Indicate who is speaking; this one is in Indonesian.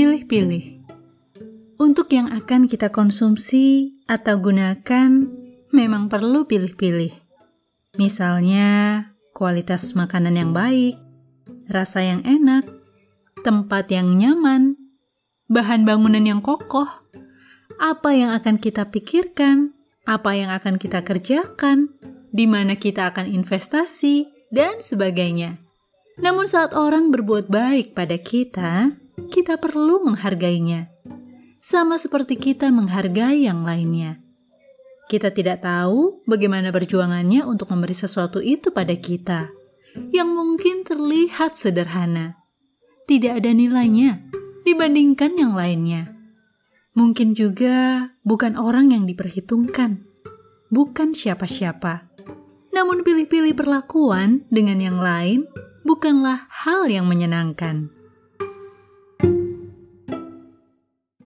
Speaker 1: pilih-pilih. Untuk yang akan kita konsumsi atau gunakan, memang perlu pilih-pilih. Misalnya, kualitas makanan yang baik, rasa yang enak, tempat yang nyaman, bahan bangunan yang kokoh, apa yang akan kita pikirkan, apa yang akan kita kerjakan, di mana kita akan investasi, dan sebagainya. Namun, saat orang berbuat baik pada kita, kita perlu menghargainya sama seperti kita menghargai yang lainnya. Kita tidak tahu bagaimana perjuangannya untuk memberi sesuatu itu pada kita, yang mungkin terlihat sederhana, tidak ada nilainya dibandingkan yang lainnya. Mungkin juga bukan orang yang diperhitungkan, bukan siapa-siapa. Namun pilih-pilih perlakuan dengan yang lain bukanlah hal yang menyenangkan.